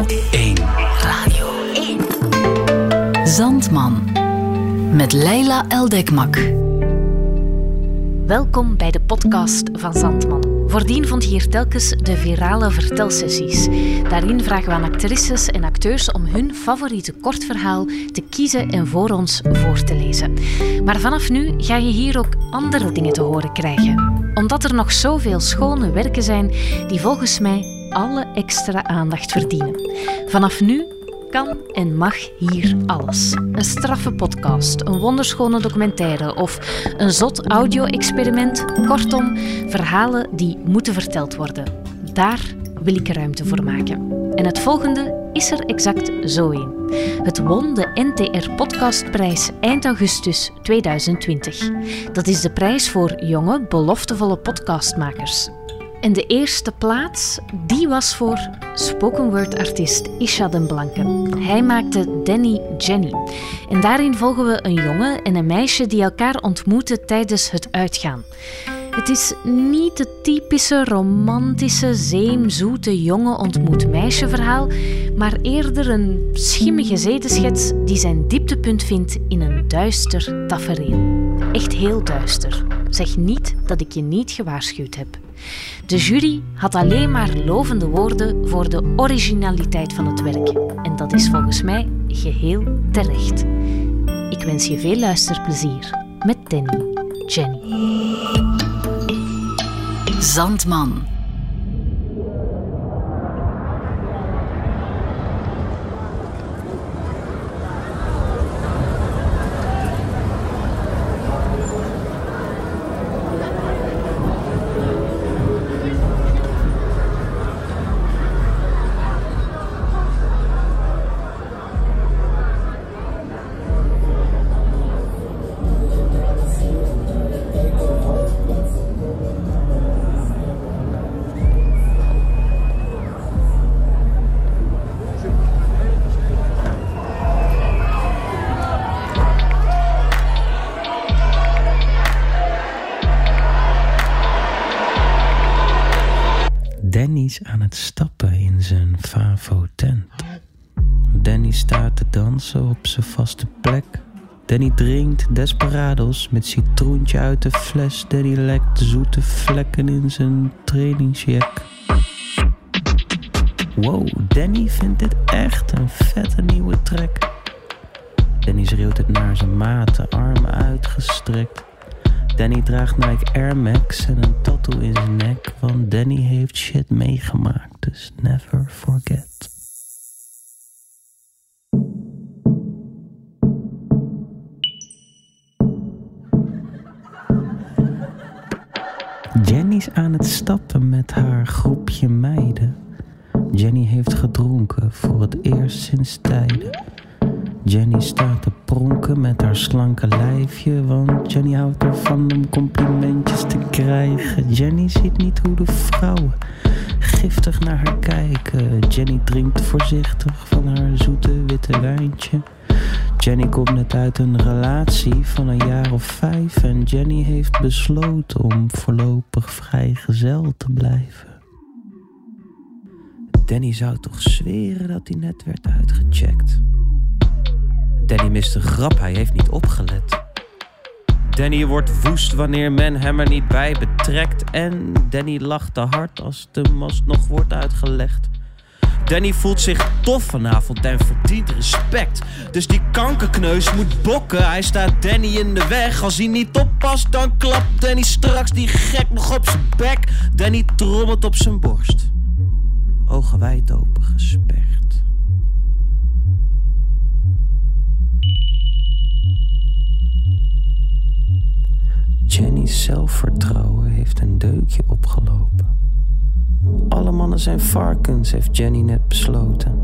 Radio 1. Radio 1. Zandman. Met Leila Eldekmak. Welkom bij de podcast van Zandman. Voordien vond je hier telkens de virale vertelsessies. Daarin vragen we aan actrices en acteurs om hun favoriete kortverhaal te kiezen en voor ons voor te lezen. Maar vanaf nu ga je hier ook andere dingen te horen krijgen. Omdat er nog zoveel schone werken zijn die volgens mij alle extra aandacht verdienen. Vanaf nu kan en mag hier alles. Een straffe podcast, een wonderschone documentaire of een zot audio-experiment. Kortom, verhalen die moeten verteld worden. Daar wil ik ruimte voor maken. En het volgende is er exact zo een. Het won de NTR Podcastprijs eind augustus 2020. Dat is de prijs voor jonge, beloftevolle podcastmakers. En de eerste plaats, die was voor spoken word artiest Isha den Blanke. Hij maakte Danny Jenny. En daarin volgen we een jongen en een meisje die elkaar ontmoeten tijdens het uitgaan. Het is niet het typische romantische, zeemzoete jongen ontmoet meisje verhaal, maar eerder een schimmige zedenschets die zijn dieptepunt vindt in een duister tafereel. Echt heel duister. Zeg niet dat ik je niet gewaarschuwd heb. De jury had alleen maar lovende woorden voor de originaliteit van het werk. En dat is volgens mij geheel terecht. Ik wens je veel luisterplezier met Danny, Jenny. Zandman. Stappen in zijn Favo-tent. Danny staat te dansen op zijn vaste plek. Danny drinkt desperados met citroentje uit de fles. Danny lekt zoete vlekken in zijn trainingsjack. Wow, Danny vindt dit echt een vette nieuwe track. Danny schreeuwt het naar zijn maten, armen uitgestrekt. Danny draagt Nike Air Max en een tattoo in zijn nek. Want Danny heeft shit meegemaakt, dus never forget. Jenny's aan het stappen met haar groepje meiden. Jenny heeft gedronken voor het eerst sinds tijden. Jenny staat te pronken met haar slanke lijfje, want Jenny houdt ervan om complimentjes te krijgen. Jenny ziet niet hoe de vrouwen giftig naar haar kijken. Jenny drinkt voorzichtig van haar zoete witte wijntje. Jenny komt net uit een relatie van een jaar of vijf en Jenny heeft besloten om voorlopig vrijgezel te blijven. Danny zou toch zweren dat hij net werd uitgecheckt. Danny mist een grap, hij heeft niet opgelet. Danny wordt woest wanneer men hem er niet bij betrekt. En Danny lacht te hard als de mast nog wordt uitgelegd. Danny voelt zich tof vanavond en verdient respect. Dus die kankerkneus moet bokken. Hij staat Danny in de weg. Als hij niet oppast, dan klapt Danny straks die gek nog op zijn bek. Danny trommelt op zijn borst. Ogen wijd open gesperd. Zijn varkens, heeft Jenny net besloten.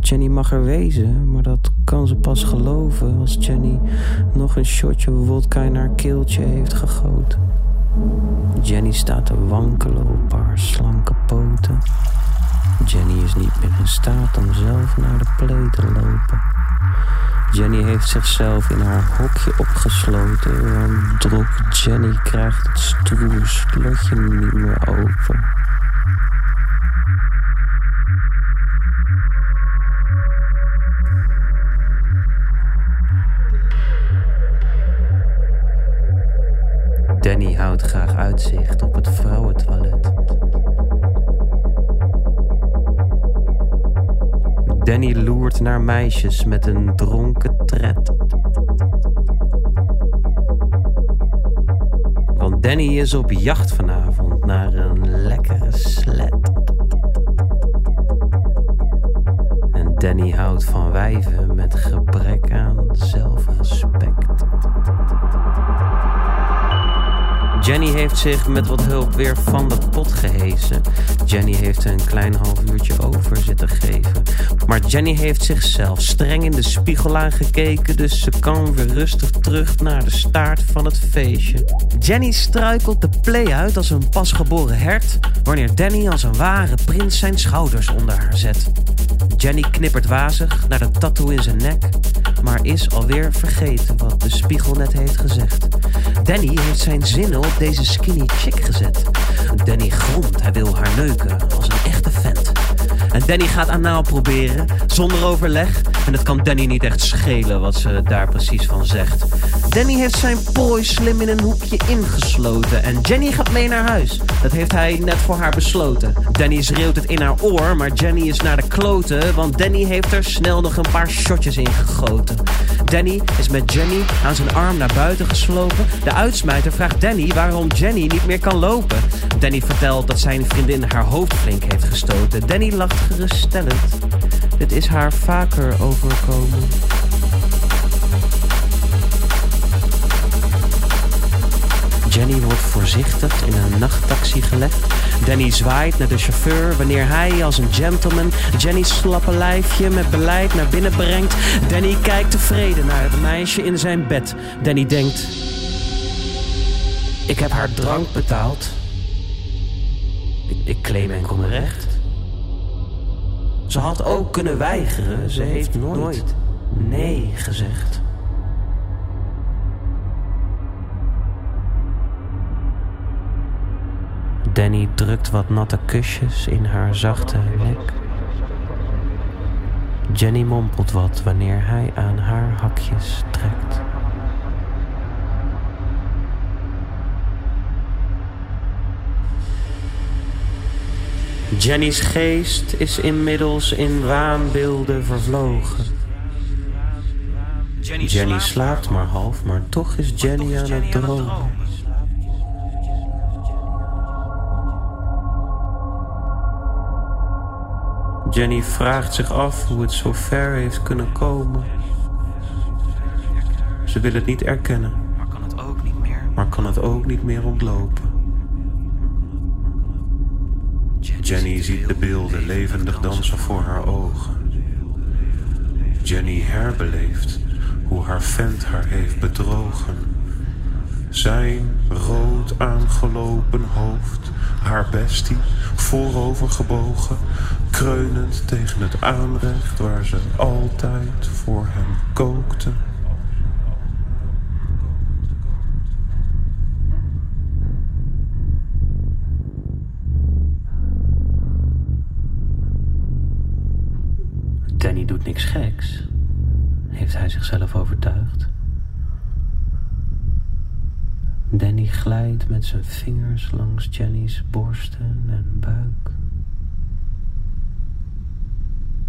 Jenny mag er wezen, maar dat kan ze pas geloven als Jenny nog een shotje wodka in haar keeltje heeft gegoten. Jenny staat te wankelen op haar slanke poten. Jenny is niet meer in staat om zelf naar de play te lopen. Jenny heeft zichzelf in haar hokje opgesloten, want drok Jenny krijgt het stroe slotje niet meer open. Danny loert naar meisjes met een dronken tred. Want Danny is op jacht vanavond naar een lekkere sled. En Danny houdt van wijven met gebrek aan zelfrespect. Jenny heeft zich met wat hulp weer van de pot gehezen. Jenny heeft een klein half uurtje over zitten geven. Maar Jenny heeft zichzelf streng in de spiegel aangekeken, dus ze kan weer rustig terug naar de staart van het feestje. Jenny struikelt de play uit als een pasgeboren hert, wanneer Danny als een ware prins zijn schouders onder haar zet. Jenny knippert wazig naar de tattoo in zijn nek, maar is alweer vergeten wat de spiegel net heeft gezegd. Danny heeft zijn zinnen op deze skinny chick gezet. Danny gromt, hij wil haar neuken als een echte vent. En Danny gaat anaal proberen, zonder overleg. En het kan Danny niet echt schelen wat ze daar precies van zegt. Danny heeft zijn prooi slim in een hoekje ingesloten. En Jenny gaat mee naar huis. Dat heeft hij net voor haar besloten. Danny schreeuwt het in haar oor, maar Jenny is naar de kloten. Want Danny heeft er snel nog een paar shotjes in gegoten. Danny is met Jenny aan zijn arm naar buiten geslopen. De uitsmijter vraagt Danny waarom Jenny niet meer kan lopen. Danny vertelt dat zijn vriendin haar hoofd flink heeft gestoten. Danny lacht geruststellend. Dit is haar vaker overkomen. Jenny wordt voorzichtig in een nachttaxi gelegd. Danny zwaait naar de chauffeur wanneer hij als een gentleman Jenny's slappe lijfje met beleid naar binnen brengt. Danny kijkt tevreden naar het meisje in zijn bed. Danny denkt: Ik heb haar drank betaald. Ik, ik claim enkel mijn recht. Ze had ook kunnen weigeren. Ze heeft nooit nee gezegd. Danny drukt wat natte kusjes in haar zachte nek. Jenny mompelt wat wanneer hij aan haar hakjes trekt. Jenny's geest is inmiddels in waanbeelden vervlogen. Jenny slaapt maar half, maar toch is Jenny aan het dromen. Jenny vraagt zich af hoe het zo ver heeft kunnen komen. Ze wil het niet erkennen, Maar kan het ook niet meer. maar kan het ook niet meer ontlopen. Jenny ziet de beelden levendig dansen voor haar ogen. Jenny herbeleeft hoe haar vent haar heeft bedrogen. Zijn rood aangelopen hoofd, haar bestie voorover gebogen, kreunend tegen het aanrecht waar ze altijd voor hem kookte. Niks geks, heeft hij zichzelf overtuigd. Danny glijdt met zijn vingers langs Jenny's borsten en buik.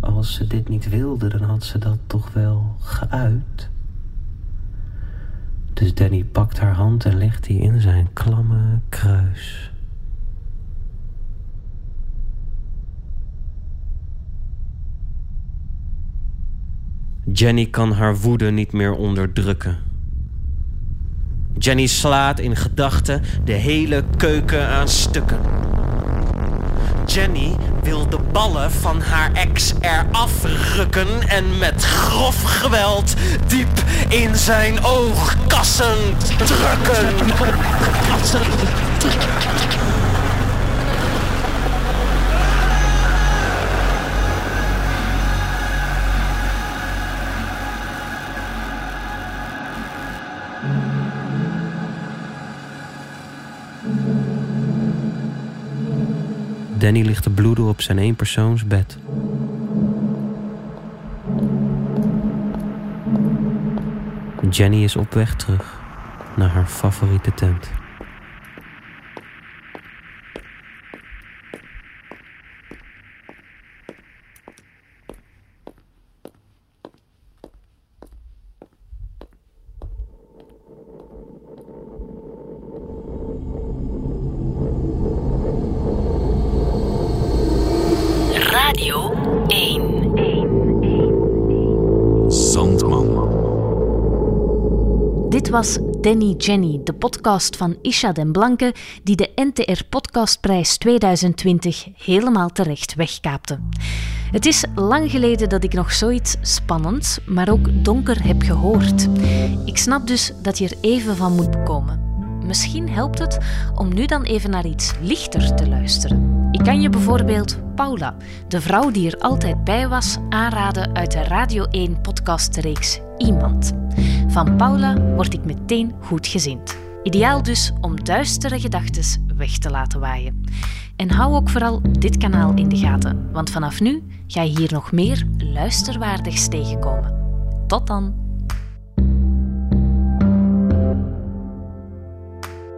Als ze dit niet wilde, dan had ze dat toch wel geuit. Dus Danny pakt haar hand en legt die in zijn klamme kruis. Jenny kan haar woede niet meer onderdrukken. Jenny slaat in gedachten de hele keuken aan stukken. Jenny wil de ballen van haar ex eraf rukken en met grof geweld diep in zijn oogkassen drukken. Danny ligt te bloeden op zijn eenpersoonsbed. Jenny is op weg terug naar haar favoriete tent. Was Danny Jenny, de podcast van Isha den Blanke, die de NTR Podcastprijs 2020 helemaal terecht wegkaapte. Het is lang geleden dat ik nog zoiets spannend, maar ook donker heb gehoord. Ik snap dus dat je er even van moet bekomen. Misschien helpt het om nu dan even naar iets lichter te luisteren. Ik kan je bijvoorbeeld Paula, de vrouw die er altijd bij was, aanraden uit de Radio 1 podcastreeks Iemand. Van Paula word ik meteen goed gezind. Ideaal dus om duistere gedachten weg te laten waaien. En hou ook vooral dit kanaal in de gaten, want vanaf nu ga je hier nog meer luisterwaardigs tegenkomen. Tot dan!